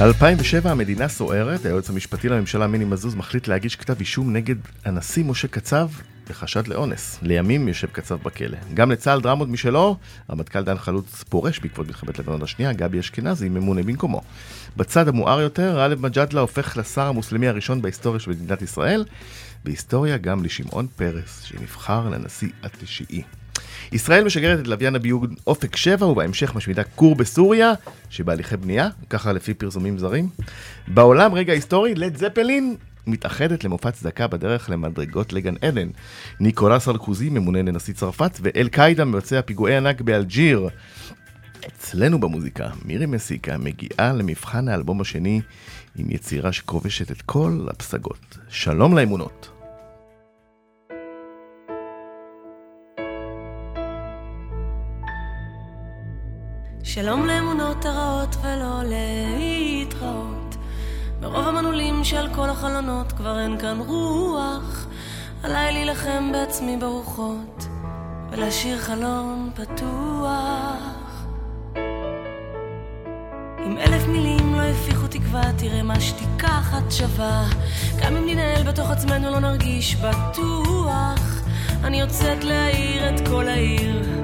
2007 המדינה סוערת, היועץ המשפטי לממשלה מני מזוז מחליט להגיש כתב אישום נגד הנשיא משה קצב בחשד לאונס. לימים יושב קצב בכלא. גם לצה"ל דרמות משלו, רמטכ"ל דן חלוץ פורש בעקבות מלחמת לבנון השנייה, גבי אשכנזי ממונה במקומו. בצד המואר יותר, גאלב מג'אדלה הופך לשר המוסלמי הראשון בהיסטוריה של מדינת ישראל, בהיסטוריה גם לשמעון פרס, שנבחר לנשיא התשיעי. ישראל משגרת את לוויין הביוג אופק 7 ובהמשך משמידה כור בסוריה שבהליכי בנייה, ככה לפי פרסומים זרים. בעולם רגע היסטורי, לד זפלין מתאחדת למופע צדקה בדרך למדרגות לגן עדן. ניקולה סרקוזי ממונה לנשיא צרפת ואל-קאידה מבצע פיגועי ענק באלג'יר. אצלנו במוזיקה, מירי מסיקה מגיעה למבחן האלבום השני עם יצירה שכובשת את כל הפסגות. שלום לאמונות. שלום לאמונות הרעות ולא להתראות. מרוב המנעולים שעל כל החלונות כבר אין כאן רוח. עליי להילחם בעצמי ברוחות ולהשאיר חלון פתוח. אם אלף מילים לא הפיחו תקווה, תראה מה שתיקה אחת שווה. גם אם ננהל בתוך עצמנו לא נרגיש בטוח. אני יוצאת להאיר את כל העיר.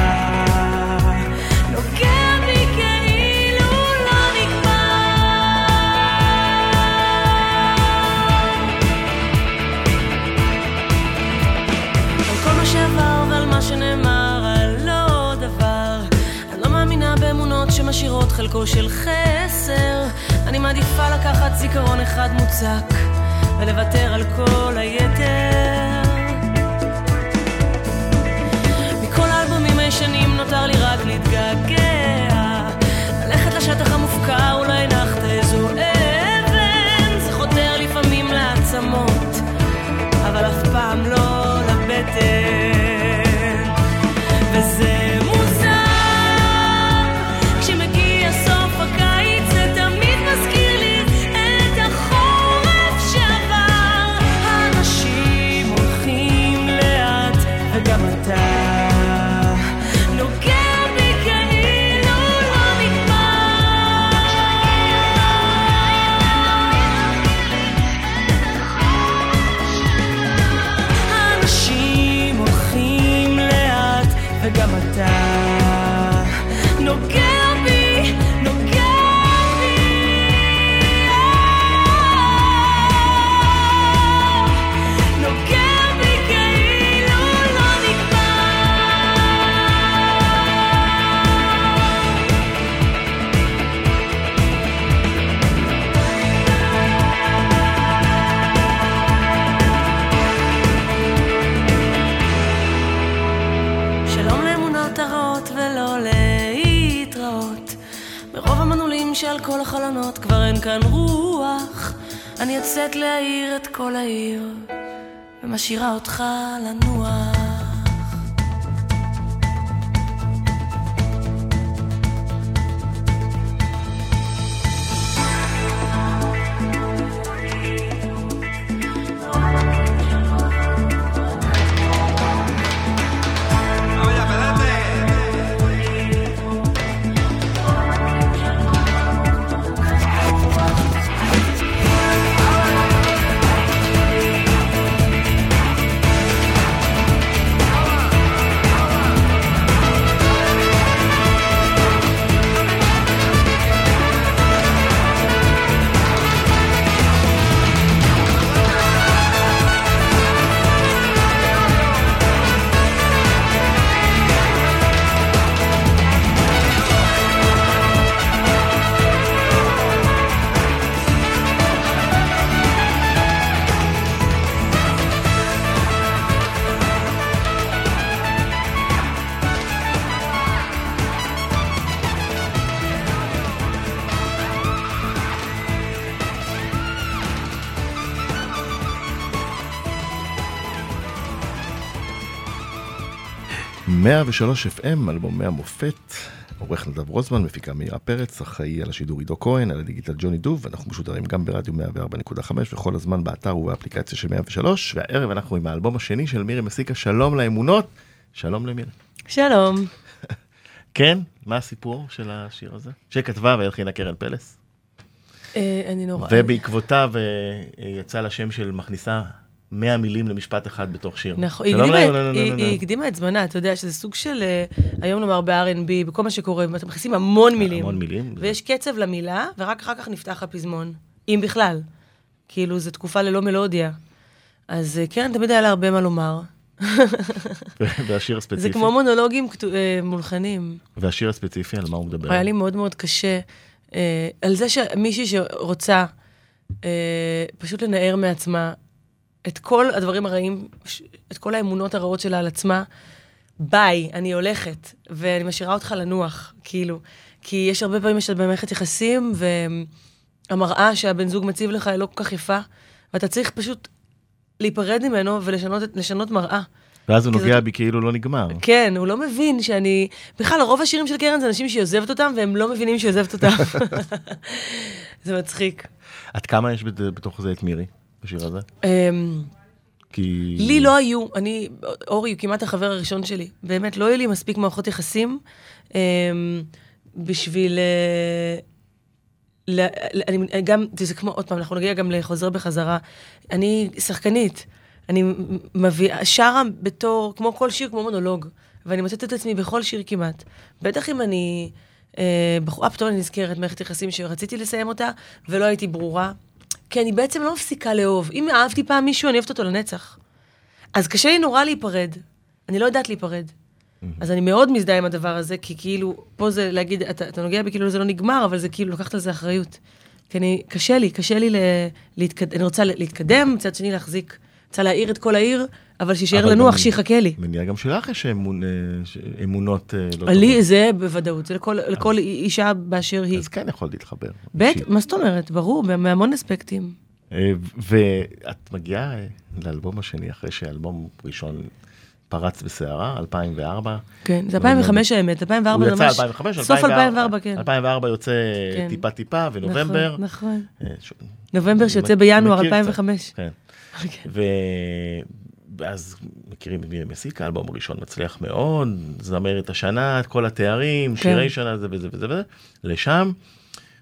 שמשאירות חלקו של חסר. אני מעדיפה לקחת זיכרון אחד מוצק ולוותר על כל היתר. מכל האלבומים הישנים נותר לי רק להתגעגע. ללכת לשטח המופקר כל העיר, ומשאירה אותך לנוח. 103 FM, אלבומי המופת, עורך נדב רוזמן, מפיקה מאירה פרץ, אחראי על השידור עידו כהן, על הדיגיטל ג'וני דוב, אנחנו משודרים גם ברדיו 104.5 וכל הזמן באתר ובאפליקציה של 103, והערב אנחנו עם האלבום השני של מירי מסיקה, שלום לאמונות, שלום למירי. שלום. כן, מה הסיפור של השיר הזה? שכתבה והלחינה קרן פלס. אה, אני נורא... ובעקבותיו אה, יצא לה שם של מכניסה 100 מילים למשפט אחד בתוך שיר. נכון, היא הקדימה- להם, לא, לא, לא, היא לא, היא לא. הקדימה את זמנה, אתה יודע, שזה סוג של, אה, היום נאמר ב-R&B, בכל מה שקורה, אתם מכניסים המון מילים. המון מילים. ויש קצב למילה, ורק אחר כך נפתח הפזמון. אם בכלל. כאילו, זו תקופה ללא מלודיה. אז אה, קרן תמיד היה לה הרבה מה לומר. והשיר הספציפי. זה כמו מונולוגים אה, מולחנים. והשיר הספציפי, על מה הוא מדבר? היה לי מאוד מאוד קשה על זה שמישהי שרוצה אה, פשוט לנער מעצמה את כל הדברים הרעים, את כל האמונות הרעות שלה על עצמה, ביי, אני הולכת, ואני משאירה אותך לנוח, כאילו. כי יש הרבה פעמים שאתה במערכת יחסים, והמראה שהבן זוג מציב לך היא לא כל כך יפה, ואתה צריך פשוט להיפרד ממנו ולשנות מראה. ואז הוא כי זה- נוגע בי כאילו לא נגמר. כן, הוא לא מבין שאני... בכלל, רוב השירים של קרן זה אנשים שהיא עוזבת אותם, והם לא מבינים שהיא עוזבת אותם. זה מצחיק. עד כמה יש בת- בתוך זה את מירי, בשיר הזה? אמ, כי... לי לא היו, אני, אורי הוא כמעט החבר הראשון שלי. באמת, לא היו לי מספיק מערכות יחסים אמ, בשביל... אה, ל- ל- אני גם, זה כמו, עוד פעם, אנחנו נגיע גם לחוזר בחזרה. אני שחקנית. אני מביאה, שרה בתור, כמו כל שיר, כמו מונולוג. ואני מוצאת את עצמי בכל שיר כמעט. בטח אם אני... אה, בחורה, פתאום אני נזכרת מערכת יחסים שרציתי לסיים אותה, ולא הייתי ברורה. כי אני בעצם לא מפסיקה לאהוב. אם אהבתי פעם מישהו, אני אוהבת אותו לנצח. אז קשה לי נורא להיפרד. אני לא יודעת להיפרד. אז אני מאוד מזדהה עם הדבר הזה, כי כאילו, פה זה להגיד, אתה, אתה נוגע בי כאילו זה לא נגמר, אבל זה כאילו לקחת על זה אחריות. כי אני, קשה לי, קשה לי ל, להתקד, אני רוצה להתקדם, מצד שני להחזיק, רוצה להאיר את כל העיר, אבל שיישאר אבל לנוח, שיחכה לי. מניע גם שלך יש אמון- אה, אמונות אה, לא לי זה בוודאות, זה לכל, לכל אישה באשר היא. אז כן יכולת להתחבר. בית. מה זאת אומרת? ברור, מהמון אספקטים. אה, ואת מגיעה לאלבום השני אחרי שאלבום ראשון פרץ בסערה, 2004. כן, זה 2005 האמת, 2004 הוא זה יצא ממש... 2005, סוף 2004, כן. 2004 יוצא כן. טיפה טיפה, ונובמבר. נכון, נכון. נובמבר שיוצא בינואר קצת. 2005. כן. ואז מכירים את מירי מסיקה, אלבום ראשון מצליח מאוד, זמרת השנה, את כל התארים, כן. שירי שנה, זה וזה וזה וזה, לשם,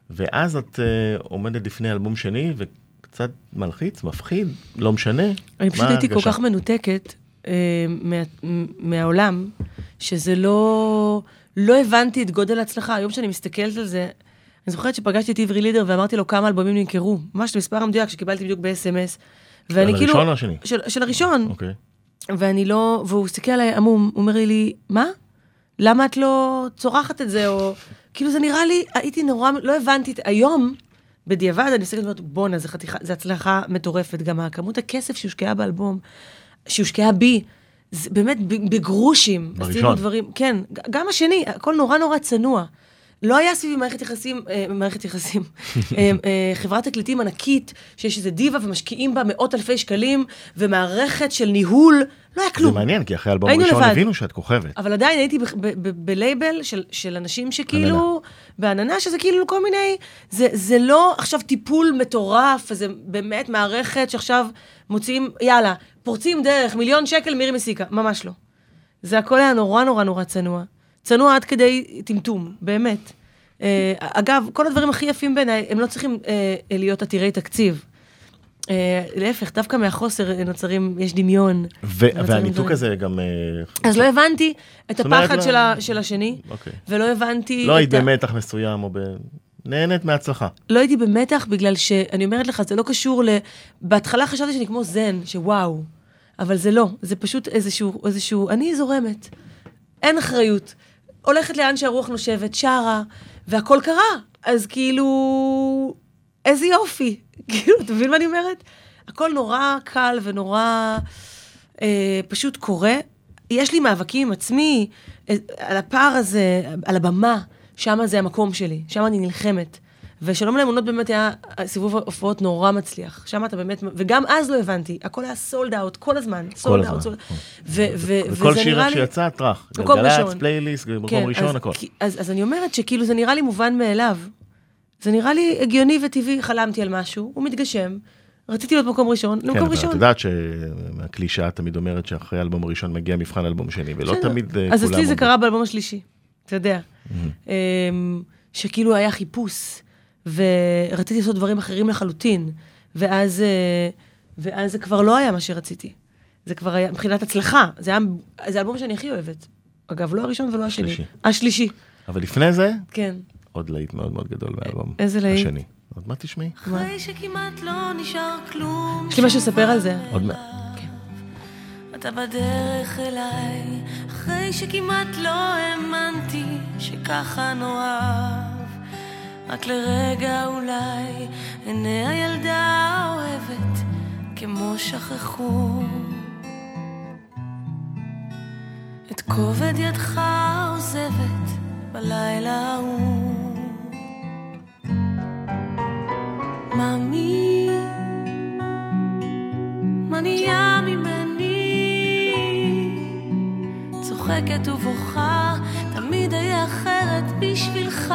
ואז את uh, עומדת לפני אלבום שני, וקצת מלחיץ, מפחיד, לא משנה. אני פשוט הייתי כל? כך מנותקת אה, מה, מהעולם, שזה לא... לא הבנתי את גודל ההצלחה. היום שאני מסתכלת על זה, אני זוכרת שפגשתי את עברי לידר ואמרתי לו כמה אלבומים נמכרו. ממש את המספר המדויק שקיבלתי בדיוק ב-SMS. ואני כאילו... הראשון או השני? של, של הראשון. אוקיי. ואני לא... והוא הסתכל עליי עמום, הוא אומר לי, מה? למה את לא צורחת את זה? או... כאילו זה נראה לי, הייתי נורא... לא הבנתי... היום, בדיעבד, אני מסתכלת ואומרת, בואנה, זה חתיכה, זה הצלחה מטורפת. גם הכמות הכסף שהושקעה באלבום, שהושקעה בי, זה באמת בגרושים. בראשון. דברים, כן, גם השני, הכל נורא נורא צנוע. לא היה סביבי מערכת יחסים, אה, מערכת יחסים, אה, אה, חברת תקליטים ענקית, שיש איזה דיבה ומשקיעים בה מאות אלפי שקלים, ומערכת של ניהול, לא היה זה כלום. מעניין, כי אחרי האלבום הראשון לבד. הבינו שאת כוכבת. אבל עדיין הייתי בלייבל של, של אנשים שכאילו, בעננה, שזה כאילו כל מיני, זה, זה לא עכשיו טיפול מטורף, זה באמת מערכת שעכשיו מוציאים, יאללה, פורצים דרך, מיליון שקל מירי מסיקה, ממש לא. זה הכל היה נורא נורא נורא צנוע. צנוע עד כדי טמטום, באמת. אה, אגב, כל הדברים הכי יפים בעיניי, הם לא צריכים אה, להיות עתירי תקציב. אה, להפך, דווקא מהחוסר נוצרים, יש דמיון. והניתוק. הזה גם... אז לא הבנתי את הפחד לא- של, השני, אוקיי. ולא הבנתי... לא היית במתח מסוים או ב... נהנית מההצלחה. לא הייתי במתח בגלל שאני אומרת לך, זה לא קשור ל... בהתחלה חשבתי שאני כמו זן, שוואו, אבל זה לא, זה פשוט איזשהו, איזשהו, אני זורמת, אין אחריות. הולכת לאן שהרוח נושבת, שרה, והכל קרה. אז כאילו, איזה יופי. כאילו, אתה מבין מה אני אומרת? הכל נורא קל ונורא אה, פשוט קורה. יש לי מאבקים עם עצמי, אה, על הפער הזה, על הבמה, שם זה המקום שלי, שם אני נלחמת. ושלום לאמונות באמת היה סיבוב הופעות נורא מצליח. שם אתה באמת, וגם אז לא הבנתי, הכל היה sold out כל הזמן. sold out, sold וכל שיר שיצא, טראח. מקום ראשון. גלגלצ, פלייליסט, מקום כן, ראשון, הכל. אז אני אומרת שכאילו זה נראה לי מובן מאליו. זה נראה לי הגיוני וטבעי, חלמתי על משהו, הוא מתגשם. רציתי להיות מקום ראשון, למקום כן, ראשון. את יודעת שהקלישאה תמיד אומרת שאחרי האלבום הראשון מגיע מבחן אלבום שני, ולא תמיד אה, אז אצלי זה קרה באלבום השלישי, אתה יודע. אמ, שכאילו היה חיפוש, ורציתי לעשות דברים אחרים לחלוטין, ואז, אה, ואז זה כבר לא היה מה שרציתי. זה כבר היה, מבחינת הצלחה, זה היה, זה האלבום שאני הכי אוהבת. אגב, לא הראשון ולא השני. השלישי. השלישי. אבל לפני זה? כן. עוד להיט מאוד מאוד גדול מהאלבום. איזה להיט? השני. עוד מעט תשמעי. אחרי שכמעט לא נשאר כלום. יש לי משהו לספר על זה. עוד מעט. כן. אתה בדרך אליי, אחרי שכמעט לא האמנתי שככה נאהב. רק לרגע אולי עיני הילדה האוהבת כמו שכחו. את כובד ידך עוזבת בלילה ההוא. מאמי, מה נהיה ממני? צוחקת ובוכה, תמיד אהיה אחרת בשבילך.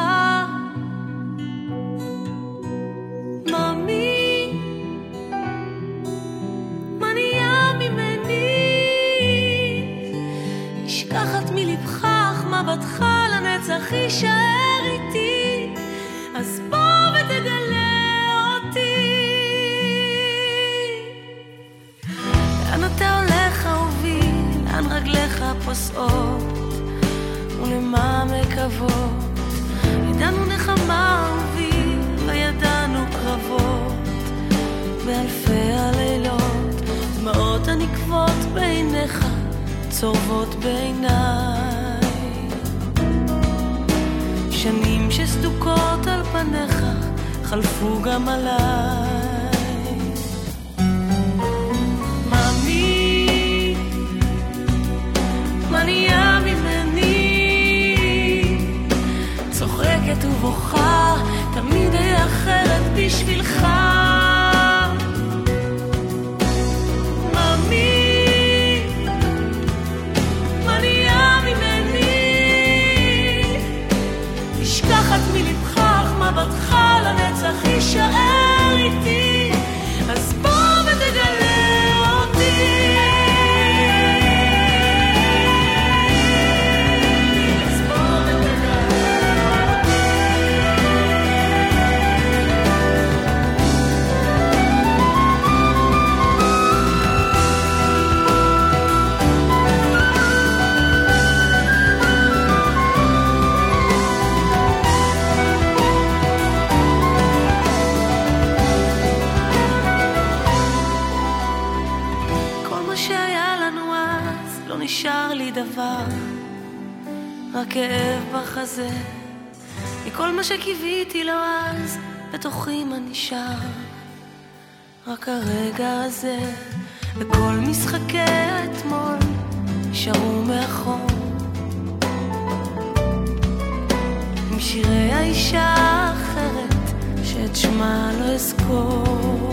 מבטך לנצח יישאר איתי. אז בוא ותגלה רגליך פוסעות? ולמעמק אבות ידענו נחמה אהובי קרבות באלפי הלילות דמעות הנקבות בעיניך צורבות בעיניי. שנים שסדוקות על פניך חלפו גם עליי. ענייה ממני, צוחקת ובוכה, בשבילך. כאב בחזה, מכל מה שקיוויתי לו אז, בתוכי מה נשאר. רק הרגע הזה, וכל משחקי האתמול נשארו מאחור. עם שירי האישה האחרת, שאת שמה לא אזכור.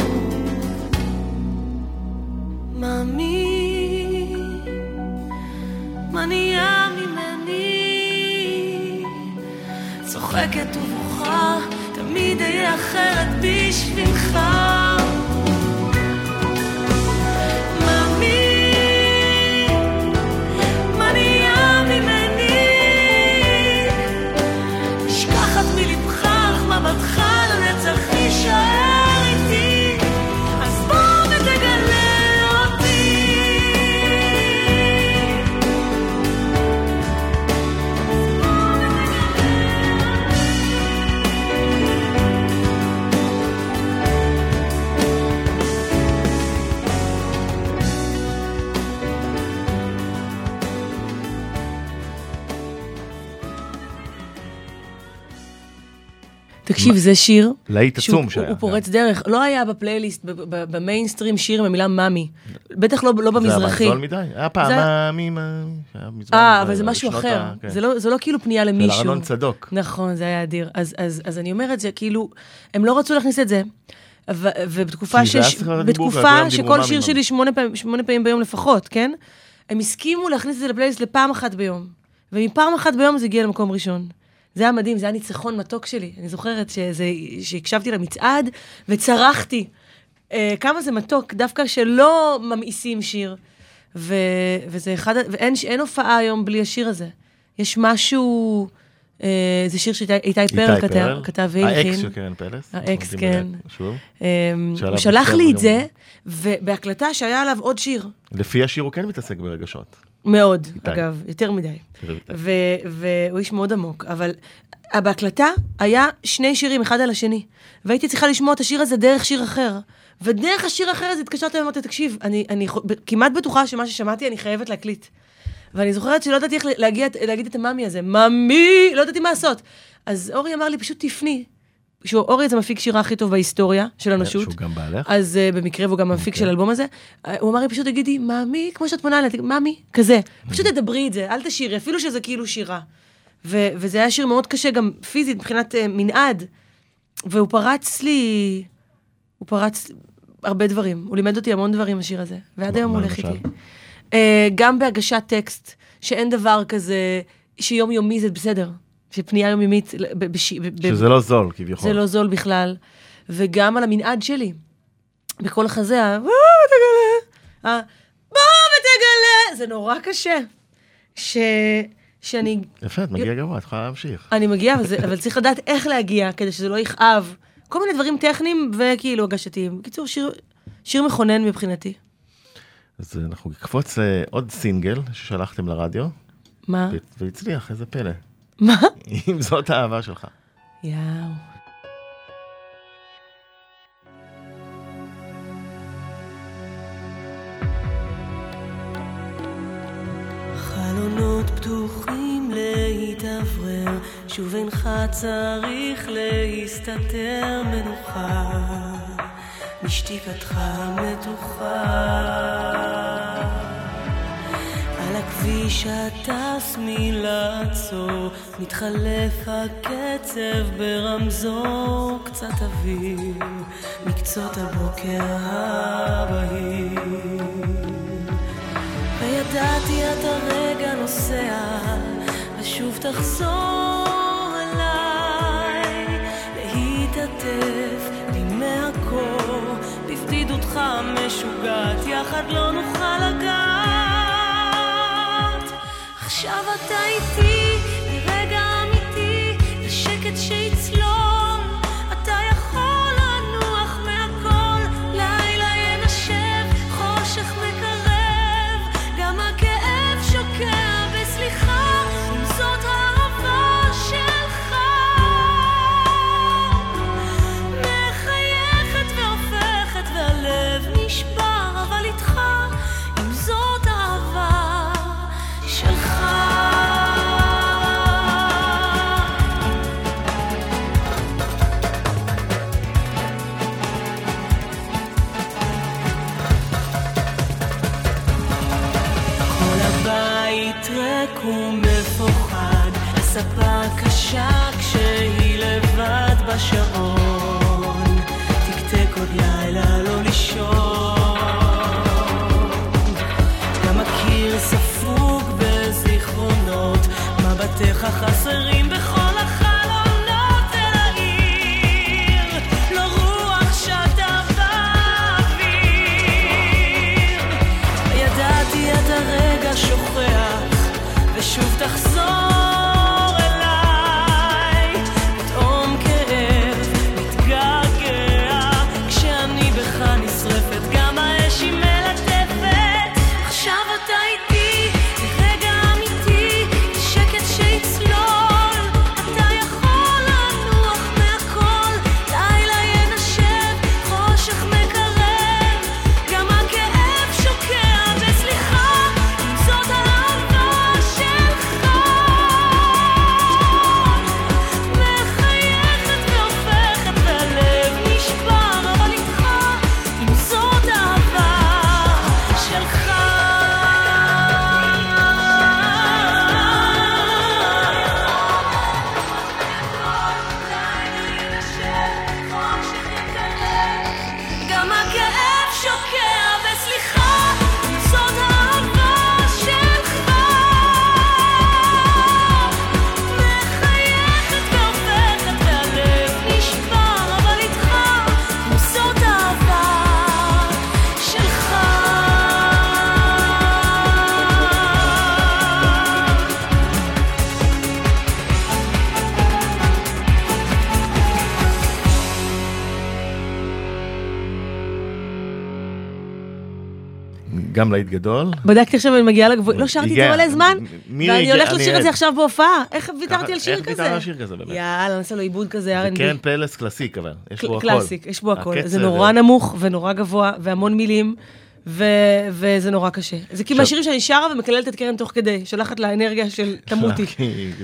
מאמי, מה נהיה צוחקת ובוכה, תמיד אהיה אחרת בשבילך. תקשיב, זה שיר. להיט עצום שהיה. הוא פורץ דרך. לא היה בפלייליסט, במיינסטרים שיר עם המילה מאמי. בטח לא לא במזרחי. זה אבל זול מדי. היה פעם, מאמי, מאמי. היה אה, אבל זה משהו אחר. כן. זה לא- זה לא כאילו פנייה של למישהו. ארנון צדוק. נכון, זה היה אדיר. אז, אני אומרת, זה כאילו, הם לא רצו להכניס את זה. ובתקופה, היה שש, בתקופה שכל שיר. שלי שמונה פעמים, שמונה פעמים ביום לפחות, כן? הם הסכימו להכניס את זה לפלייליסט לפעם אחת ביום. ומפעם אחת ביום זה הגיע למקום ראשון. זה היה מדהים, זה היה ניצחון מתוק שלי. אני זוכרת שזה, שהקשבתי למצעד וצרחתי. אה, כמה זה מתוק, דווקא שלא ממאיסים שיר. ו, וזה אחד, ואין אין הופעה היום בלי השיר הזה. יש משהו, אה, זה שיר שאיתי פרל כתב, כתב והלחין. האקס של קרן פלס. האקס, כן. שוב. אמ, הוא שלח לי את זה, ובהקלטה שהיה עלו עוד שיר. לפי השיר הוא כן מתעסק ברגשות. מאוד, איתי. אגב, יותר מדי. והוא איש מאוד עמוק, אבל בהקלטה היה שני שירים, אחד על השני. והייתי צריכה לשמוע את השיר הזה דרך שיר אחר. ודרך השיר האחר הזה התקשרתי ואמרתי, תקשיב, אני, אני כמעט בטוחה שמה ששמעתי אני חייבת להקליט. ואני זוכרת שלא ידעתי איך להגיע, להגיד את המאמי הזה, מאמי, לא ידעתי מה לעשות. אז אורי אמר לי, פשוט תפני. שהוא, אורי זה מפיק שירה הכי טוב בהיסטוריה של האנושות. שהוא גם בעלך. אז uh, במקרה והוא גם המפיק של האלבום הזה, uh, הוא אמר לי פשוט תגידי, מאמי, כמו שאת פונה אליי, מאמי, כזה. פשוט תדברי את זה, אל תשירי, אפילו שזה כאילו שירה. ו- וזה היה שיר מאוד קשה גם פיזית, מבחינת uh, מנעד. והוא פרץ לי, הוא פרץ הרבה דברים. הוא לימד אותי המון דברים, השיר הזה. ועד היום הוא הולך? איתי. Uh, גם בהגשת טקסט, שאין דבר כזה, שיומיומי זה בסדר. שפנייה יומיומית, בש- ב- שזה לא זול, כביכול. זה לא זול בכלל. וגם על המנעד שלי. בכל החזה, ה... בוא ותגלה, ה... בוא ותגלה, זה נורא קשה. ש... שאני יפה, את מגיעה גבוה, את יכולה להמשיך. אני מגיעה, אבל, צריך לדעת איך להגיע כדי שזה לא יכאב. כל מיני דברים טכניים וכאילו הגשתיים. בקיצור, שיר, שיר מכונן מבחינתי. אז אה, אנחנו נקפוץ לעוד סינגל ששלחתם לרדיו, מה? והצליח, איזה פלא. מה? אם זאת האהבה שלך. יאו. חלונות פתוחים להתאוורר, שוב אינך צריך להסתתר מנוחה, משתיקתך המתוחה. הכביש הטס מלעצור, מתחלף הקצב ברמזור, קצת אוויר מקצות הבוקר הבהיר. וידעתי את הרגע נוסע, ושוב תחזור אליי, להתעטף בימי הקור, בבדידותך המשוגעת, יחד לא נוכל לגעת. עכשיו אתה איתי, גם להיט גדול. בדקתי עכשיו אני מגיעה לגבוה, לא שרתי את זה מלא זמן, ואני הולכת לשיר את. זה עכשיו בהופעה. איך ויתרתי על שיר איך כזה? ויתרת על שיר כזה באמת? יאללה, נעשה לו עיבוד כזה זה R&B. קרן פלס קלאסיק אבל, יש בו הכל. קלאסיק, יש בו הכל. זה נורא נמוך ונורא גבוה, והמון מילים, ו- וזה נורא קשה. זה כאילו מהשירים שאני שרה ומקללת את קרן תוך כדי, שולחת לה אנרגיה של תמותי.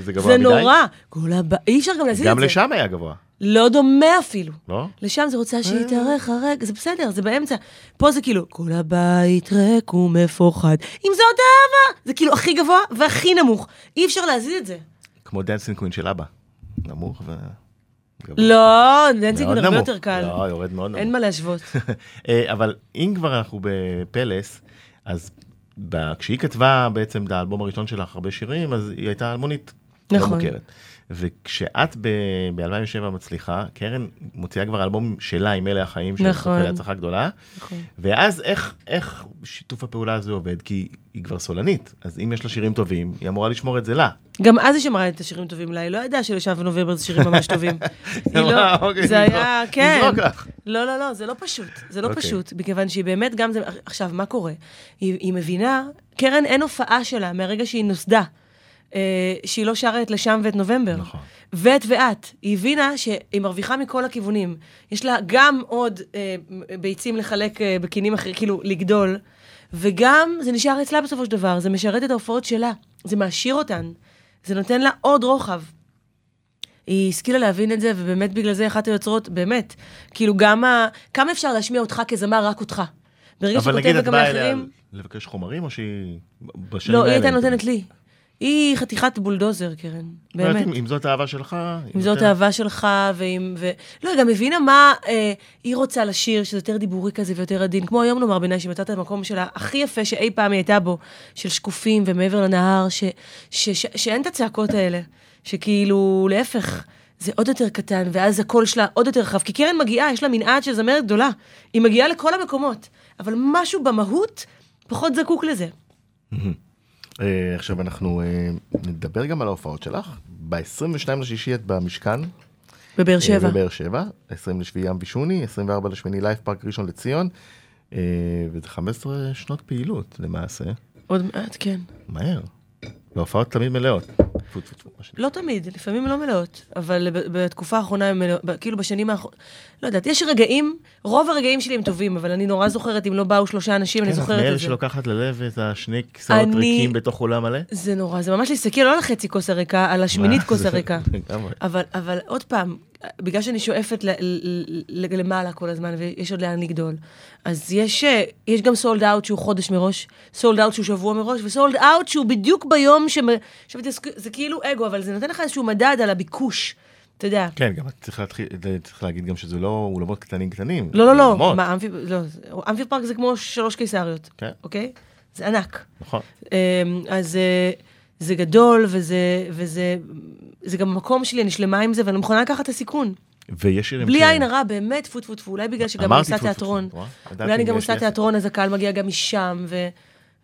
זה גבוה זה מדי. נורא. כל הבא, אי אפשר גם להזיז את גם זה. לשם היה גבוה, לא דומה אפילו. לא? לשם זה רוצה שיתארך הרגע, זה בסדר, זה באמצע. פה זה כאילו, כל הבית ריק ומפוחד, אם זאת אהבה, זה כאילו הכי גבוה והכי נמוך. אי אפשר להזיז את זה. כמו Dancing Queen של אבא. נמוך ו... לא, Dancing מאוד הרבה. יותר קל. לא, יורד מאוד נמוך. אין מה להשוות. אה, אבל אם כבר אנחנו בפלס, אז כשהיא כתבה בעצם את האלבום הראשון שלך הרבה שירים, אז היא הייתה אלמונית. לא נכון. מוכרת. וכשאת ב-2007 מצליחה, קרן מוציאה כבר אלבום שלה עם אלה החיים, נכון. שזוכה להצלחה גדולה, נכון. ואז איך, איך שיתוף הפעולה הזה עובד? כי היא כבר סולנית, אז אם יש לה שירים טובים, היא אמורה לשמור את זה לה. גם אז היא שמרה את השירים טובים לה, היא לא ידעה שלשם ונובמבר זה שירים ממש טובים. היא לא, אוקיי, זה היה, כן. נזרוק לך. לא, לא, לא, זה לא פשוט. זה לא אוקיי. פשוט, מכיוון שהיא באמת גם זה... עכשיו, מה קורה? היא, מבינה, קרן, אין הופעה שלה מהרגע שהיא נוסדה, שהיא לא שרה את לשם ואת נובמבר. נכון. ואת ואת. היא הבינה שהיא מרוויחה מכל הכיוונים. יש לה גם עוד אה, ביצים לחלק אה, בקינים אחרים, כאילו, לגדול, וגם זה נשאר אצלה בסופו של דבר, זה משרת את ההופעות שלה, זה מעשיר אותן, זה נותן לה עוד רוחב. היא השכילה להבין את זה, ובאמת בגלל זה אחת היוצרות, באמת, כאילו גם ה... כמה אפשר להשמיע אותך כזמר, רק אותך? ברגע אבל שכותב נגיד את גם באה אליה לאחרים... לבקש חומרים, או שהיא בשנים לא, היא הייתה נותנת לי. היא חתיכת בולדוזר, קרן, אומרת, באמת. אם- אם זאת האהבה שלך, אם זאת. אהבה שלך, ועם... ו... לא, היא גם הבינה מה אה, היא רוצה לשיר, שזה יותר דיבורי כזה ויותר עדין. כמו היום נאמר בעיניי, שהיא מצאה את המקום שלה הכי יפה שאי פעם היא הייתה בו, של שקופים ומעבר לנהר, ש... ש... ש... שאין את הצעקות האלה. שכאילו, להפך, זה עוד יותר קטן, ואז הקול שלה עוד יותר רחב. כי קרן מגיעה, יש לה מנעד של זמרת גדולה. היא מגיעה לכל המקומות, אבל משהו במהות פחות זקוק לזה. אה, עכשיו אנחנו אה, נדבר גם על ההופעות שלך. ב-22 לשישי את במשכן. בבאר אה, שבע. בבאר שבע, 20 לשביעי ים וישוני, 24 לשמיני לייף פארק ראשון לציון. וזה 15 שנות פעילות למעשה. עוד מעט, כן. מהר. והופעות תמיד מלאות. טפו, טפו, טפו. לא תמיד, לפעמים לא מלאות, אבל בתקופה האחרונה הם מלאות, ב- כאילו בשנים האחרונות, לא יודעת, יש רגעים, רוב הרגעים שלי הם טובים, אבל אני נורא זוכרת אם לא באו שלושה אנשים, אני כן, את זוכרת מאלה את זה. שלוקחת ללב את השני כיסאות ריקים בתוך אולם מלא? זה נורא, זה ממש להסתכל לא על החצי כוס הריקה, על השמינית? כוס זה- הריקה. אבל עוד פעם, בגלל שאני שואפת ל, ל, ל, למעלה כל הזמן, ויש עוד לאן לגדול, אז יש, אה, יש גם סולד אאוט שהוא חודש מראש, סולד אאוט שהוא שבוע מראש, וסולד אאוט שהוא בדיוק ביום ש... עכשיו, זה כאילו אגו, אבל זה נותן לך איזשהו מדד על הביקוש, אתה יודע. כן, גם צריך להתחיל, צריך להגיד גם שזה לא אולמות קטנים קטנים. לא, לא, לא, מה, אמפי, לא, אמפי פארק זה כמו שלוש קיסריות, כן. אוקיי? זה ענק. נכון. אמ, אז אה, זה גדול, וזה, וזה זה גם המקום שלי, אני שלמה עם זה, ואני מוכנה לקחת את הסיכון. ויש שירים בלי ש- עין הרע, באמת, טפו טפו טפו, אולי בגלל שגם אני עושה תיאטרון. אולי אני אם גם עושה תיאטרון, אז הקהל מגיע גם משם, ו-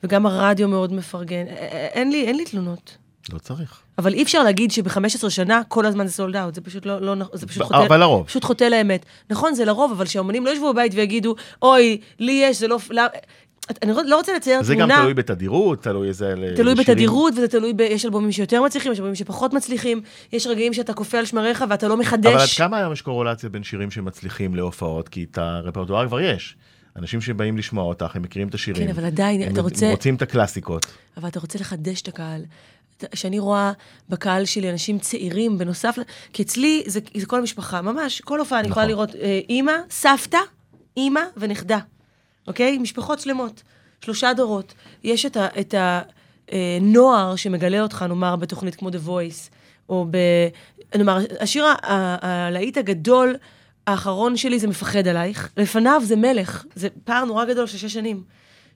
וגם הרדיו מאוד מפרגן. אין לי, אין לי תלונות. לא צריך. אבל אי אפשר להגיד שב-15 שנה כל הזמן זה סולד אאוט, זה פשוט לא, לא, נכ- זה פשוט חוטא, אבל לרוב. פשוט חוטא לאמת. נכון, זה לרוב, אבל שהאומנים לא ישבו בבית ויגידו, אוי, לי יש, זה לא... אני לא רוצה לצייר זה גם תמונה, תלוי בתדירות, תלוי איזה... תלוי שירים- בתדירות, וזה תלוי ב... יש אלבומים שיותר מצליחים, יש אלבומים שפחות מצליחים, יש רגעים שאתה קופא על שמריך ואתה לא מחדש. אבל עד כמה היום יש קורולציה בין שירים שמצליחים להופעות? כי את הרפרטואר כבר יש. אנשים שבאים לשמוע אותך, הם מכירים את השירים. כן, אבל עדיין, הם אתה רוצה... רוצים את הקלאסיקות. אבל אתה רוצה לחדש את הקהל. כשאני רואה בקהל שלי אנשים צעירים, בנוסף, כי אצלי זה, זה כל המשפחה, ממש, כל הופעה אני יכולה נכון. לראות אה, אימא, סבתא, אימא ונכדה, אוקיי? משפחות שלמות, שלושה דורות. יש את, ה, את הנוער שמגלה אותך, נאמר, בתוכנית כמו The Voice, או ב... נאמר, השיר הלהיט הגדול האחרון שלי זה מפחד עלייך, לפניו זה מלך, זה פער נורא גדול של שש שנים,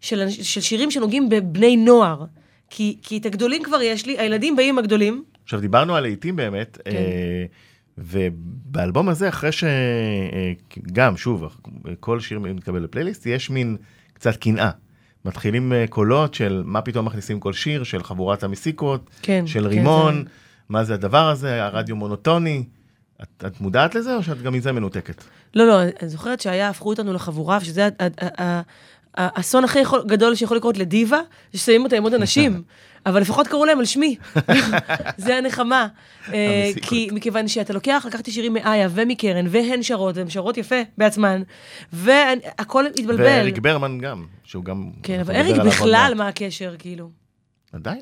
של, של שירים שנוגעים בבני נוער. כי, כי את הגדולים כבר יש לי, הילדים באים עם הגדולים. עכשיו, דיברנו על לעיתים באמת, כן. אה, ובאלבום הזה, אחרי שגם, שוב, כל שיר מתקבל לפלייליסט, יש מין קצת קנאה. מתחילים אה, קולות של מה פתאום מכניסים כל שיר, של חבורת המסיקות, כן, של כן, רימון, זה- מה זה הדבר הזה, הרדיו מונוטוני. את, את מודעת לזה, או שאת גם מזה מנותקת? לא, לא, אני זוכרת שהיה, הפכו אותנו לחבורה, ושזה ה- ה- ה- האסון הכי יכול- גדול שיכול לקרות לדיבה, ששמים אותה עם עוד אנשים. אבל לפחות קראו להם על שמי. זה הנחמה. אה. כי מכיוון שאתה לוקח, לקחתי שירים מאיה ומקרן, והן שרות, והן שרות יפה בעצמן, והכל התבלבל. ואריק ברמן גם, שהוא גם... כן, אבל אריק בכלל. מה הקשר, כאילו? עדיין.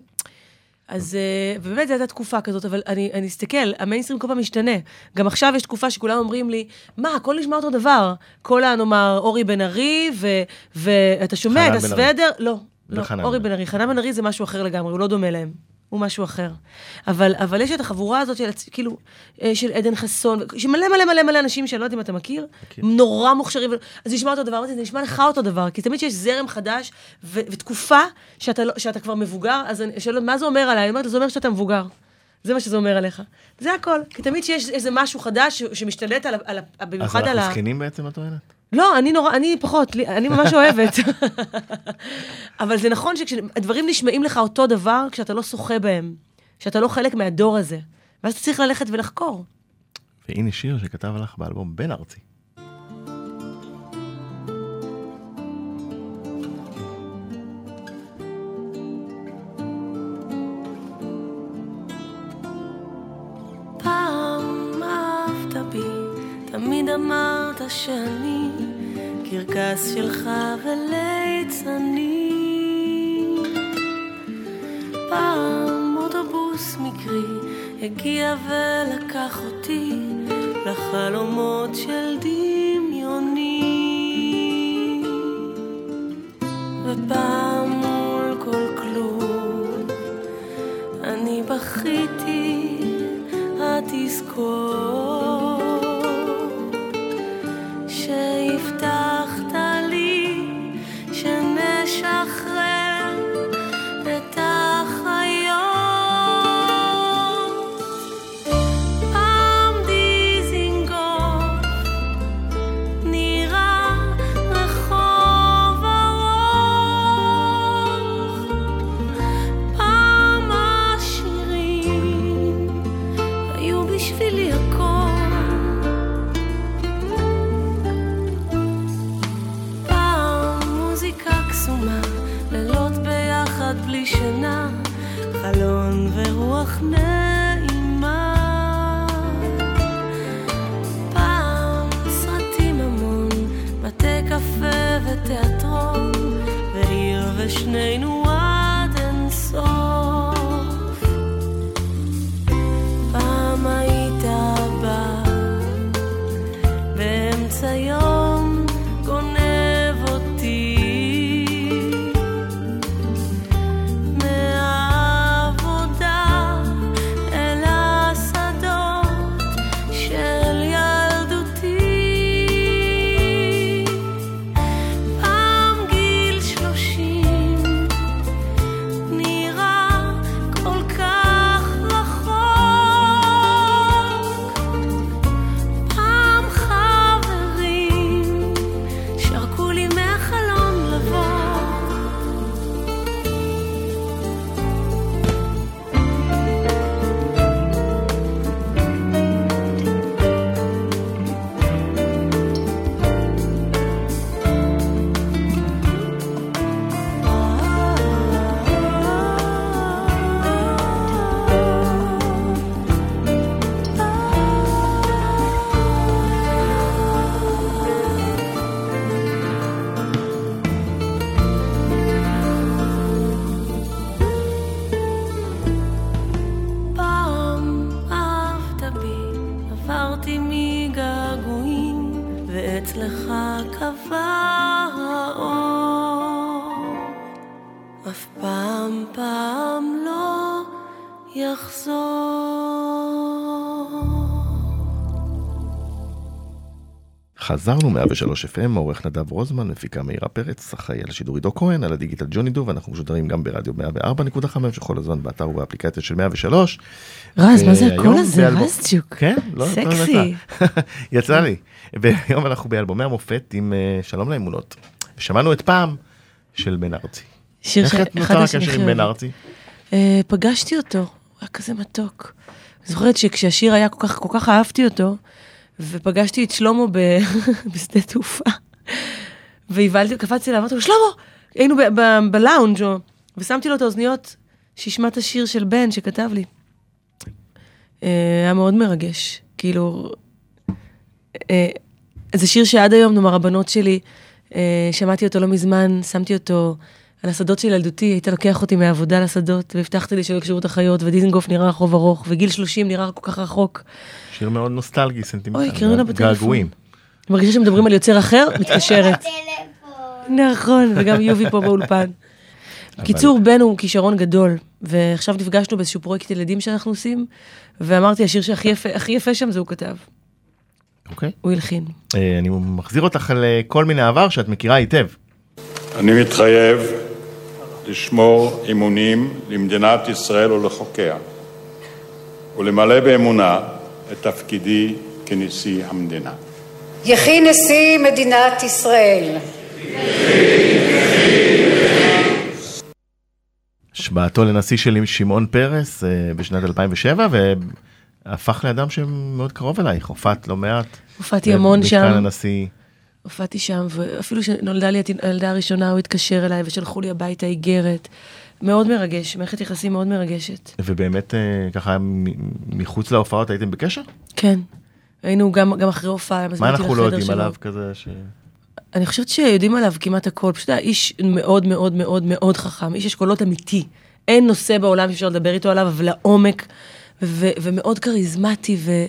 אז אה, ובאמת זו הייתה תקופה כזאת, אבל אני, אני אסתכל, המיינסטרים כל פעם משתנה. גם עכשיו יש תקופה שכולם אומרים לי, מה, הכל נשמע אותו דבר. כל ה... נאמר, אורי בן ארי, ואתה שומע את. הסוודר? לא, לא, וחנן אורי בן ארי. חנן בן ארי זה משהו אחר לגמרי, הוא לא דומה להם. הוא משהו אחר. אבל, אבל יש את החבורה הזאת של, כאילו, אה, של עדן חסון, שמלא מלא מלא מלא אנשים שאני לא יודעת אם אתה מכיר, מכיר. נורא מוכשרים, אז נשמע אותו דבר, זה נשמע לך אותו דבר, כי תמיד שיש זרם חדש, ו- ותקופה שאתה, לא, שאתה כבר מבוגר, אז אני שואלת, מה זה אומר עליי? אני אומרת, זה אומר שאתה מבוגר. זה מה שזה אומר עליך. זה הכל. כי תמיד שיש איזה משהו חדש שמשתלט על, ה- על, ה- אז במיוחד על אנחנו. זקנים בעצם, את טוענת? לא, אני נורא, אני פחות, אני ממש אוהבת. אבל זה נכון שכשהדברים נשמעים לך אותו דבר, כשאתה לא שוחה בהם, כשאתה לא חלק מהדור הזה. ואז אתה צריך ללכת ולחקור. והנה שיר שכתב לך באלבום בן ארצי. תמיד אמרת שאני קרקס שלך וליצני. פעם אוטובוס מקרי הגיע ולקח אותי לחלומות של דמיוני. ופעם מול כל כלום אני בכיתי, התזכור חזרנו 103 FM, עורך נדב רוזמן, מפיקה מאירה פרץ, אחראי על השידור עידו כהן, על הדיגיטל ג'וני דוב, אנחנו משודרים גם ברדיו 104.5 וכל הזמן באתר ובאפליקציה של 103. רז, מה זה הקול הזה? רזצ'וק. כן, לא, לא סקסי. יצא. לי. והיום אנחנו באלבומי המופת עם אה, שלום לאמונות. ושמענו את פעם של בן ארצי. שיר איך את נוצר הקשר עם בן. ארצי? אה, פגשתי אותו, הוא היה כזה מתוק. זוכרת שכשהשיר היה כל כך, כל כך אהבתי אותו, ופגשתי את שלמה ב... בשדה תעופה, והבלתי, קפצתי אליו, אמרתי לו, שלמה! היינו בלאונג', או- ושמתי לו את האוזניות, שישמע את השיר של בן שכתב לי. אה, היה מאוד מרגש. כאילו, אה, זה שיר שעד היום, נאמר, הבנות שלי, אה, שמעתי אותו לא מזמן, שמתי אותו על השדות של ילדותי, היית לוקח אותי מהעבודה לשדות, והבטחת לי שלא יקשרו את החיות, ודיזנגוף נראה רחוב ארוך, וגיל 30 נראה כל כך רחוק. שיר מאוד נוסטלגי, סנטימנטלי. אוי, קראו לה בטלפון. געגועים. מרגישה שמדברים על יוצר אחר, מתקשרת. נכון, וגם יובי פה באולפן. קיצור, בן הוא כישרון גדול, ועכשיו נפגשנו באיזשהו פרויקט ילדים שאנחנו עושים, ואמרתי, השיר שהכי יפה, שם זה הוא כתב, אוקיי. הוא הלחין. אה, אני מחזיר אותך לכל מיני עבר שאת מכירה היטב. אני מתחייב לשמור אמונים למדינת ישראל ולחוקיה, ולמלא באמונה את תפקידי כנשיא המדינה. יחי נשיא מדינת ישראל. השבעתו לנשיא של שמעון פרס אה, בשנת 2007, והפך לאדם שמאוד קרוב אלייך, הופעת לא מעט. הופעתי המון בכאן שם, הנשיא. הופעתי שם, ואפילו שנולדה לי הילדה הראשונה, הוא התקשר אליי ושלחו לי הביתה איגרת. מאוד מרגש, מערכת יחסים מאוד מרגשת. ובאמת אה, ככה מחוץ להופעות הייתם בקשר? כן. היינו גם, גם אחרי הופעה, מה אנחנו לא יודעים שלו. עליו כזה ש... אני חושבת שיודעים עליו כמעט הכל, פשוט היה איש מאוד מאוד מאוד מאוד חכם, איש אשכולות אמיתי. אין נושא בעולם שאפשר לדבר איתו עליו, אבל לעומק, ו- ומאוד כריזמטי ו-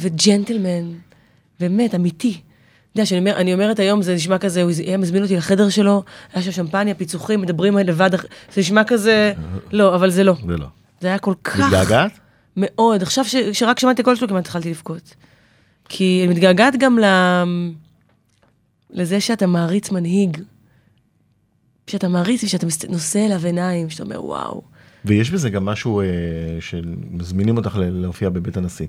וג'נטלמן, באמת, אמיתי. יודע, שאני אומר, אני אומרת היום, זה נשמע כזה, הוא היה מזמין אותי לחדר שלו, היה שם שמפניה, פיצוחים, מדברים לבד, זה נשמע כזה, לא, אבל זה לא. זה לא. זה היה כל כך... מתגעגעת? מאוד. עכשיו ש- שרק שמעתי קול שלו כמעט התחלתי לבכות. כי אני מתגעגעת גם ל... לזה שאתה מעריץ מנהיג. שאתה מעריץ ושאתה נושא אליו עיניים, שאתה אומר וואו. ויש בזה גם משהו אה, שמזמינים אותך להופיע בבית הנשיא.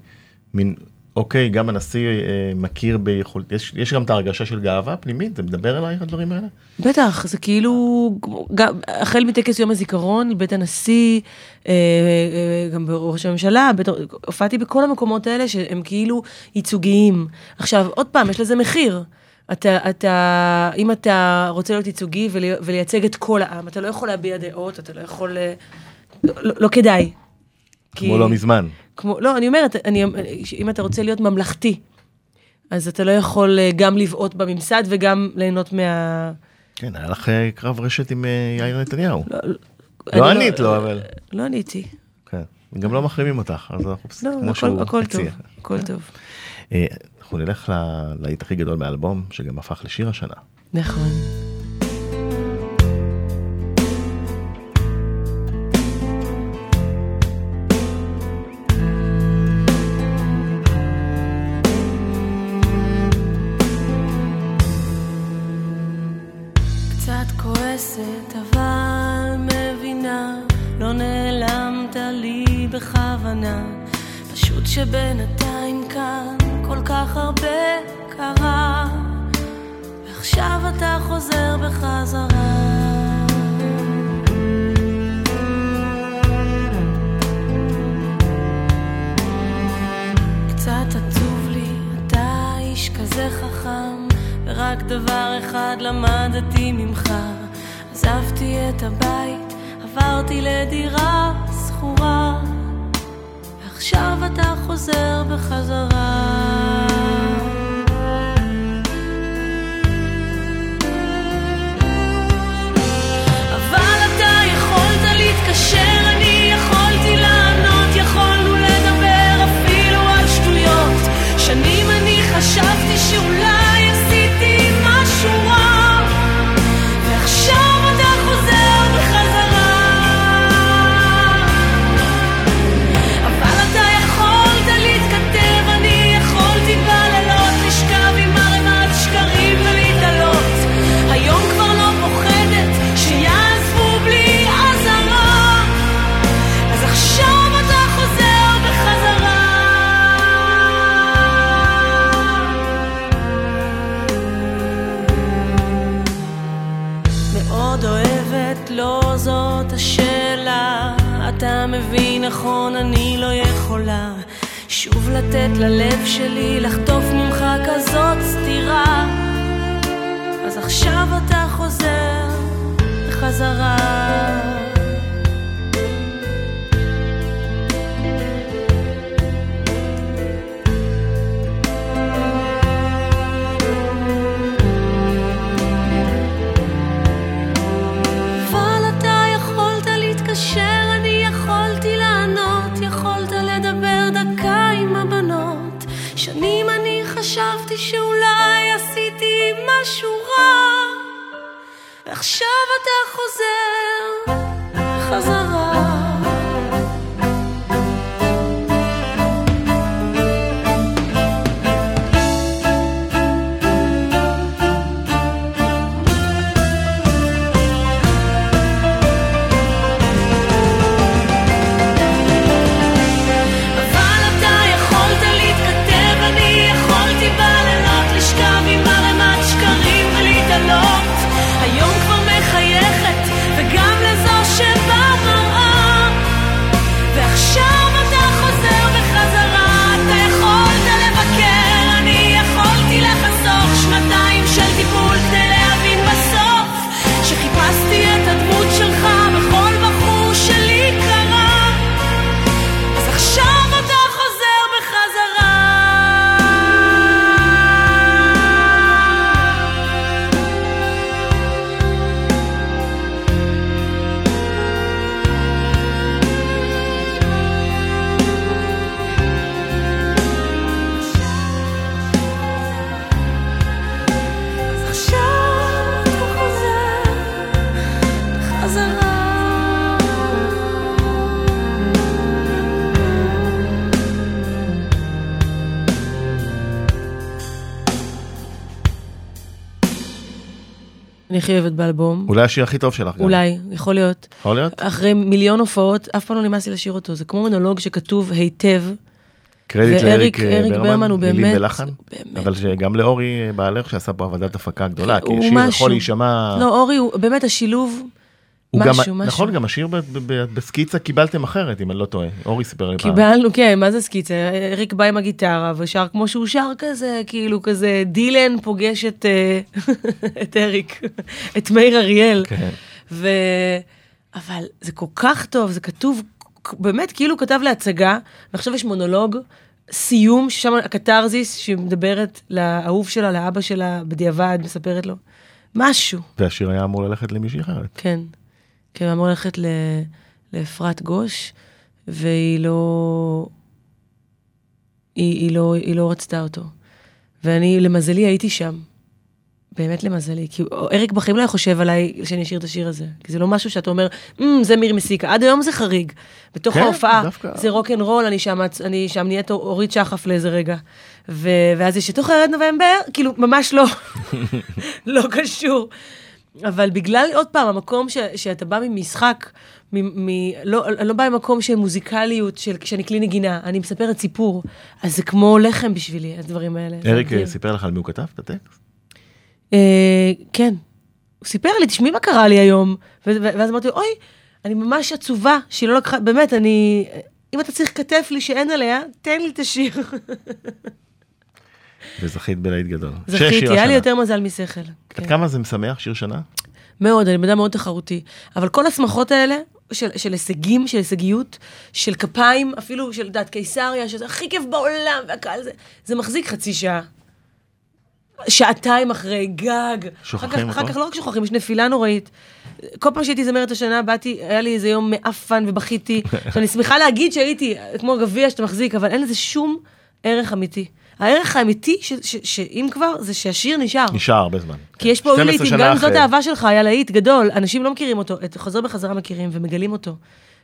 מין, אוקיי, גם הנשיא אה, מכיר ביכולת, יש, יש גם את ההרגשה של גאווה פנימית, זה מדבר אלייך הדברים האלה? בטח, זה כאילו, גם, החל מטקס יום הזיכרון, בית הנשיא, אה, אה, גם בראש הממשלה, בית, הופעתי בכל המקומות האלה שהם כאילו ייצוגיים. עכשיו, עוד פעם, יש לזה מחיר. אתה, אתה, אם אתה רוצה להיות ייצוגי ולי, ולייצג את כל העם, אתה לא יכול להביע דעות, אתה לא יכול... לא, לא, לא כדאי. כמו לא מזמן. כמו, לא, אני אומרת, אני, אם אתה רוצה להיות ממלכתי, אז אתה לא יכול אה, גם לבעוט בממסד וגם ליהנות מה... כן, היה לך אה, קרב רשת עם אה, יאיר נתניהו. אני לא ענית לו, אבל... לא עניתי. כן. גם לא מחרימים אותך, אז אנחנו לא, כמו הכל, שהוא הכל טוב, הציע. הכל טוב. אנחנו נלך להיט הכי גדול מהאלבום, שגם הפך לשיר השנה. נכון. בכוונה. פשוט שבינתיים כאן כל כך הרבה קרה, ועכשיו אתה חוזר בחזרה. קצת עצוב לי, אתה איש כזה חכם, ורק דבר אחד למדתי ממך. עזבתי את הבית, עברתי לדירה שכורה, ועכשיו אתה חוזר בחזרה. אתה מבין נכון, אני לא יכולה שוב לתת ללב שלי לחטוף ממך כזאת סתירה. אז עכשיו אתה חוזר בחזרה. רע, ועכשיו אתה חוזר בחזרה. הכי אוהבת באלבום. אולי השיר הכי טוב שלך גם. אולי, יכול להיות. יכול להיות? אחרי מיליון הופעות, אף פעם לא נמאס לי לשיר אותו. זה כמו מונולוג שכתוב היטב. קרדיט לאריק אה, ברמן הוא מילים באמת- ולחן. באמת. אבל שגם לאורי בעלך שעשה פה עבודת הפקה גדולה, כי שיר משהו. יכול להישמע... לא, אורי הוא באמת השילוב, הוא גם- משהו, משהו. נכון, גם השיר ב- ב- ב- בסקיצה קיבלתם אחרת, אם אני לא טועה. אורי סיפר לי פעם. קיבלנו, כן, מה זה סקיצה? אריק בא עם הגיטרה ושר כמו שהוא שר כזה, כאילו כזה, דילן פוגש את, אה, את אריק, את מאיר אריאל. כן. ו... אבל זה כל כך טוב, זה כתוב, באמת כאילו כתב להצגה, ועכשיו יש מונולוג, סיום, ששם הקתרזיס, שמדברת לאהוב שלה, לאבא שלה, בדיעבד, מספרת לו. משהו, והשיר היה אמור ללכת למישהי אחרת. כן. כן, הוא אמור ללכת ל... לאפרת גוש, והיא לא... היא, היא, לא, היא לא רצתה אותו. ואני, למזלי, הייתי שם. באמת למזלי. כי אריק בחיים לא היה חושב עליי שאני אשיר את השיר הזה. כי זה לא משהו שאתה אומר, mm, זה מירי מסיקה. עד היום זה חריג. בתוך כן, ההופעה, דווקא. זה רוק אנד רול, אני שם, אני שם נהיית אורית שחף לאיזה רגע. ו, ואז יש את ירד נובמבר, כאילו, ממש לא, לא קשור. אבל בגלל, עוד פעם, המקום ש, שאתה בא ממשחק, מ, מ, לא, אני לא באה ממקום של מוזיקליות, של, שאני כלי נגינה, אני מספרת סיפור, אז זה כמו לחם בשבילי, הדברים האלה. אריק סיפר לך על מי הוא כתב את הטקסט? אה, כן. הוא סיפר לי, תשמעי מה קרה לי היום. ו- ו- ואז אמרתי לו, אוי, אני ממש עצובה שהיא לא לקחה, באמת, אני... אם אתה צריך כתף לי שאין עליה, תן לי את השיר. וזכית בלהיט גדול. זכיתי, היה לי. יותר מזל משכל. עד כן. כמה זה משמח שיר שנה? מאוד, אני בן אדם מאוד תחרותי. אבל כל השמחות האלה, של, של הישגים, של הישגיות, של כפיים, אפילו של, דת קיסריה, שזה הכי כיף בעולם, והקהל זה, זה מחזיק חצי שעה. שעתיים אחרי, גג. שוכחים אחר כך, אחר? כך לא רק שוכחים, יש נפילה נוראית. כל פעם שהייתי זמרת השנה, באתי, היה לי איזה יום מעפן ובכיתי. שאני שמחה להגיד שהייתי, כמו גביע שאתה מחזיק, אבל אין לזה שום ערך אמיתי. הערך האמיתי, ש- ש- שאם כבר, זה שהשיר נשאר. נשאר הרבה זמן. כי יש פה 12 לעיתים, שנה גם אם זאת. האהבה שלך, היה להיט גדול, אנשים לא מכירים אותו, את חוזר בחזרה מכירים ומגלים אותו.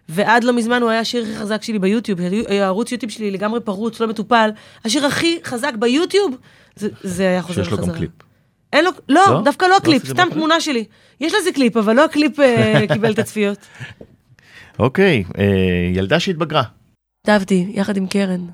ועד לא מזמן הוא היה השיר הכי חזק שלי ביוטיוב, הערוץ יוטיוב שלי לגמרי פרוץ, לא מטופל. השיר הכי חזק ביוטיוב, זה, זה היה חוזר שיש לו בחזרה. גם קליפ. אין לו, לא, לא? דווקא לא לא קליפ, סתם? תמונה שלי. יש לזה קליפ, אבל לא הקליפ אה, קיבל את הצפיות. אוקיי, אה, ילדה שהתבגרה. כתבתי, יחד עם קרן.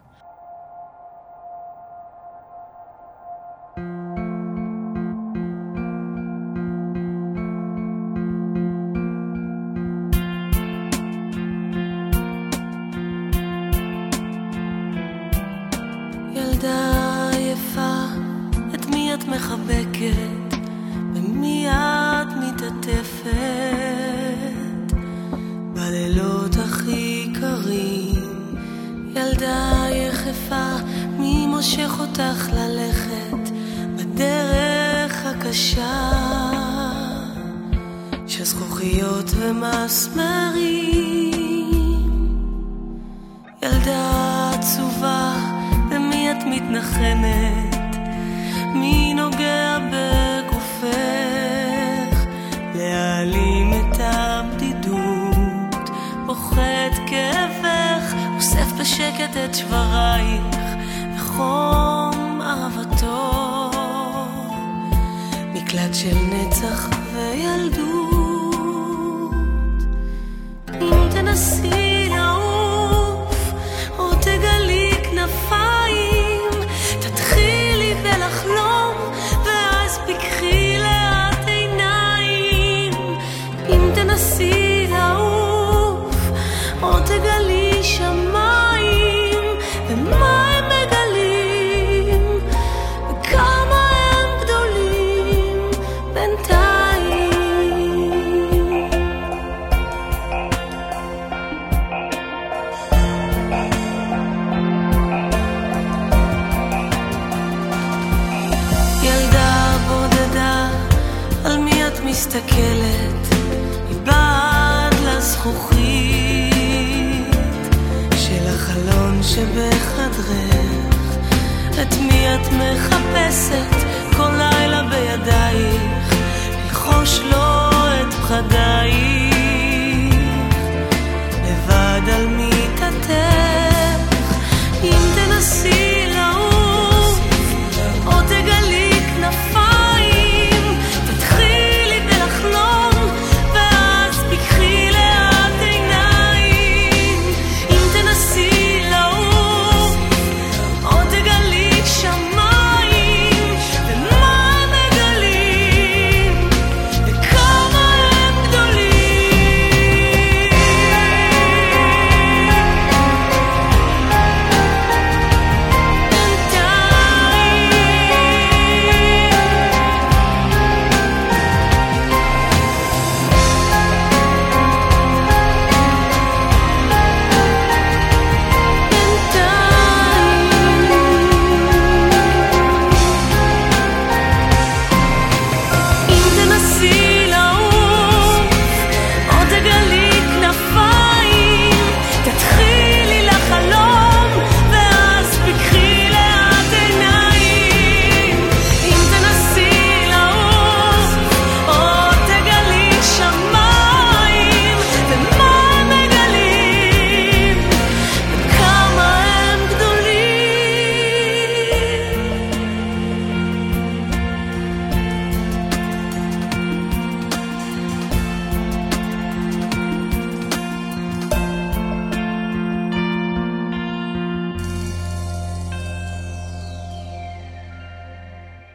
innocence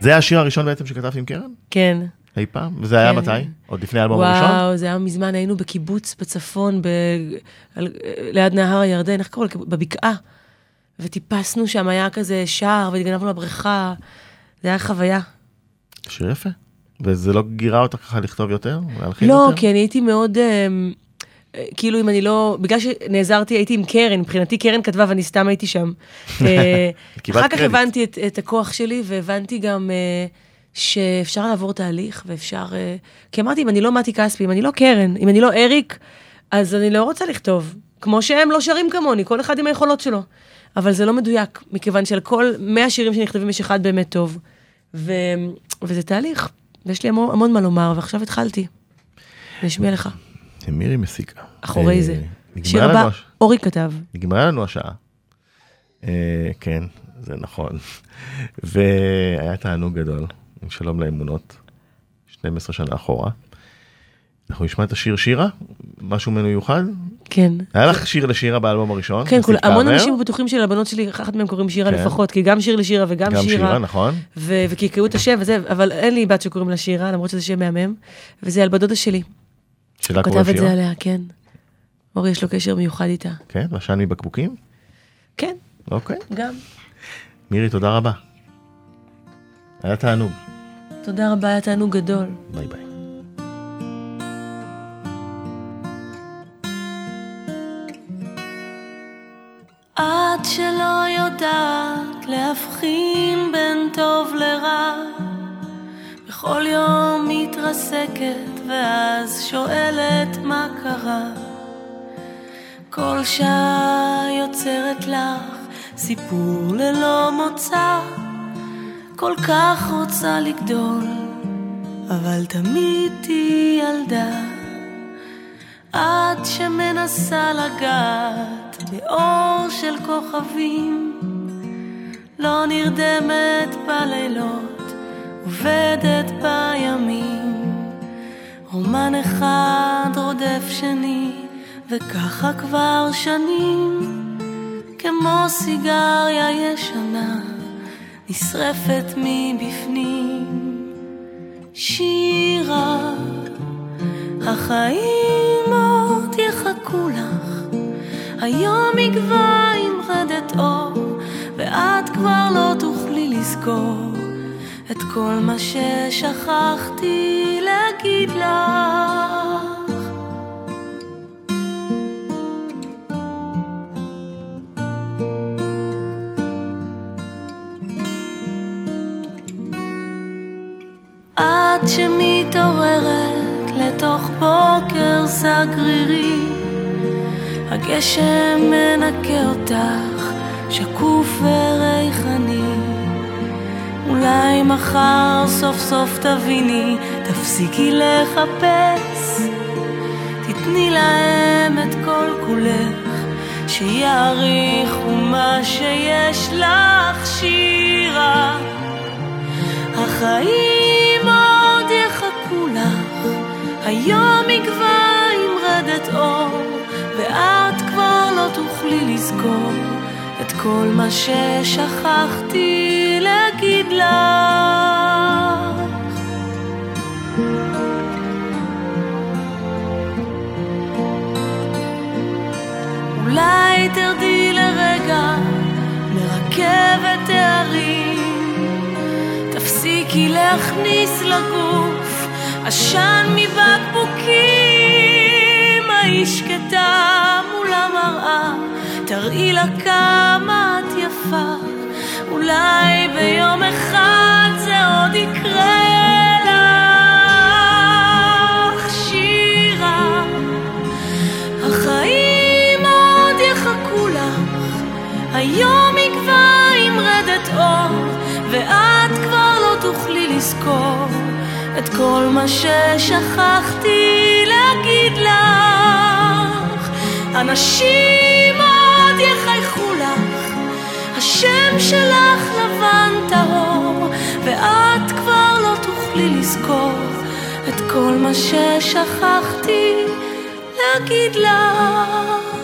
זה השיר הראשון בעצם שכתבת עם קרן? כן. אי פעם? וזה היה כן. מתי? עוד לפני האלבום הראשון? וואו, זה היה מזמן, היינו בקיבוץ בצפון, ב... על... ליד נהר הירדן, איך קראו לזה? בבקעה. וטיפסנו שם, היה כזה שער, והתגנבנו לבריכה. זה היה חוויה. שיר יפה. וזה לא גירה אותך ככה לכתוב יותר? לא, יותר? כי אני הייתי מאוד, אה, כאילו אם אני לא, בגלל שנעזרתי, הייתי עם קרן, מבחינתי קרן כתבה ואני סתם הייתי שם. אה, אחר כך. הבנתי את, את הכוח שלי, והבנתי גם אה, שאפשר לעבור תהליך, ואפשר... אה, כי אמרתי, אם אני לא מתי כספי, אם אני לא קרן, אם אני לא אריק, אז אני לא רוצה לכתוב. כמו שהם לא שרים כמוני, כל אחד עם היכולות שלו. אבל זה לא מדויק, מכיוון שעל כל 100 שירים שנכתבים יש אחד באמת טוב. ו, וזה תהליך, ויש לי המון, המון מה לומר, ועכשיו התחלתי. אני אשמיע לך. מירי מסיקה. אחורי אה, זה. שיר הבא, הש- אורי כתב. נגמרה לנו השעה. אה, כן, זה נכון. והיה תענוג גדול, עם שלום לאמונות, 12 שנה אחורה. אנחנו נשמע את השיר שירה, משהו מיוחד. כן. היה לך שיר לשירה באלבום הראשון. כן, כול, המון אנשים בטוחים שלבנות שלי, אחת מהם קוראים שירה כן. לפחות, כי גם שיר לשירה וגם גם שירה, שירה, נכון. ו- וקעקעו את השם וזה, אבל אין לי בת שקוראים לה שירה, למרות שזה שם מהמם, וזה על בת דודה שלי. שלה הוא קוראים כתב את זה. עליה, כן. אורי יש לו קשר מיוחד איתה. כן, ועשן מבקבוקים? כן, אוקיי. גם. מירי, תודה רבה. היה תענוג. תודה רבה, היה תענוג גדול. ביי ביי. את שלא יודעת להבחין בין טוב לרע, בכל יום מתרסקת ואז שואלת מה קרה. כל שעה יוצרת לך סיפור ללא מוצא, כל כך רוצה לגדול, אבל תמיד תהיי ילדה. את שמנסה לגעת באור של כוכבים, לא נרדמת בלילות, עובדת בימים. רומן אחד רודף שני, וככה כבר שנים, כמו סיגריה ישנה, נשרפת מבפנים. שירה, החיים עוד יחכו לך, היום יגבה עם רדת אור, ואת כבר לא תוכלי לזכור את כל מה ששכחתי להגיד לך. את שמתעוררת לתוך בוקר סגרירי, הגשם מנקה אותך, שקוף וריחני. אולי מחר סוף סוף תביני, תפסיקי לחפש, תתני להם את כל כולך, שיעריכו מה שיש לך שירה. החיים עוד יחכו לך, היום יגבה עם רדת אור, ואת כבר לא תוכלי לזכור את כל מה ששכחתי להכניס לגוף עשן מבקבוקים. היי שקטה מול המראה, תראי לה כמה את יפה. אולי ביום אחד זה עוד יקרה את כל מה ששכחתי להגיד לך. אנשים עוד יחייכו לך, השם שלך לבן טהור, ואת כבר לא תוכלי לזכור את כל מה ששכחתי להגיד לך.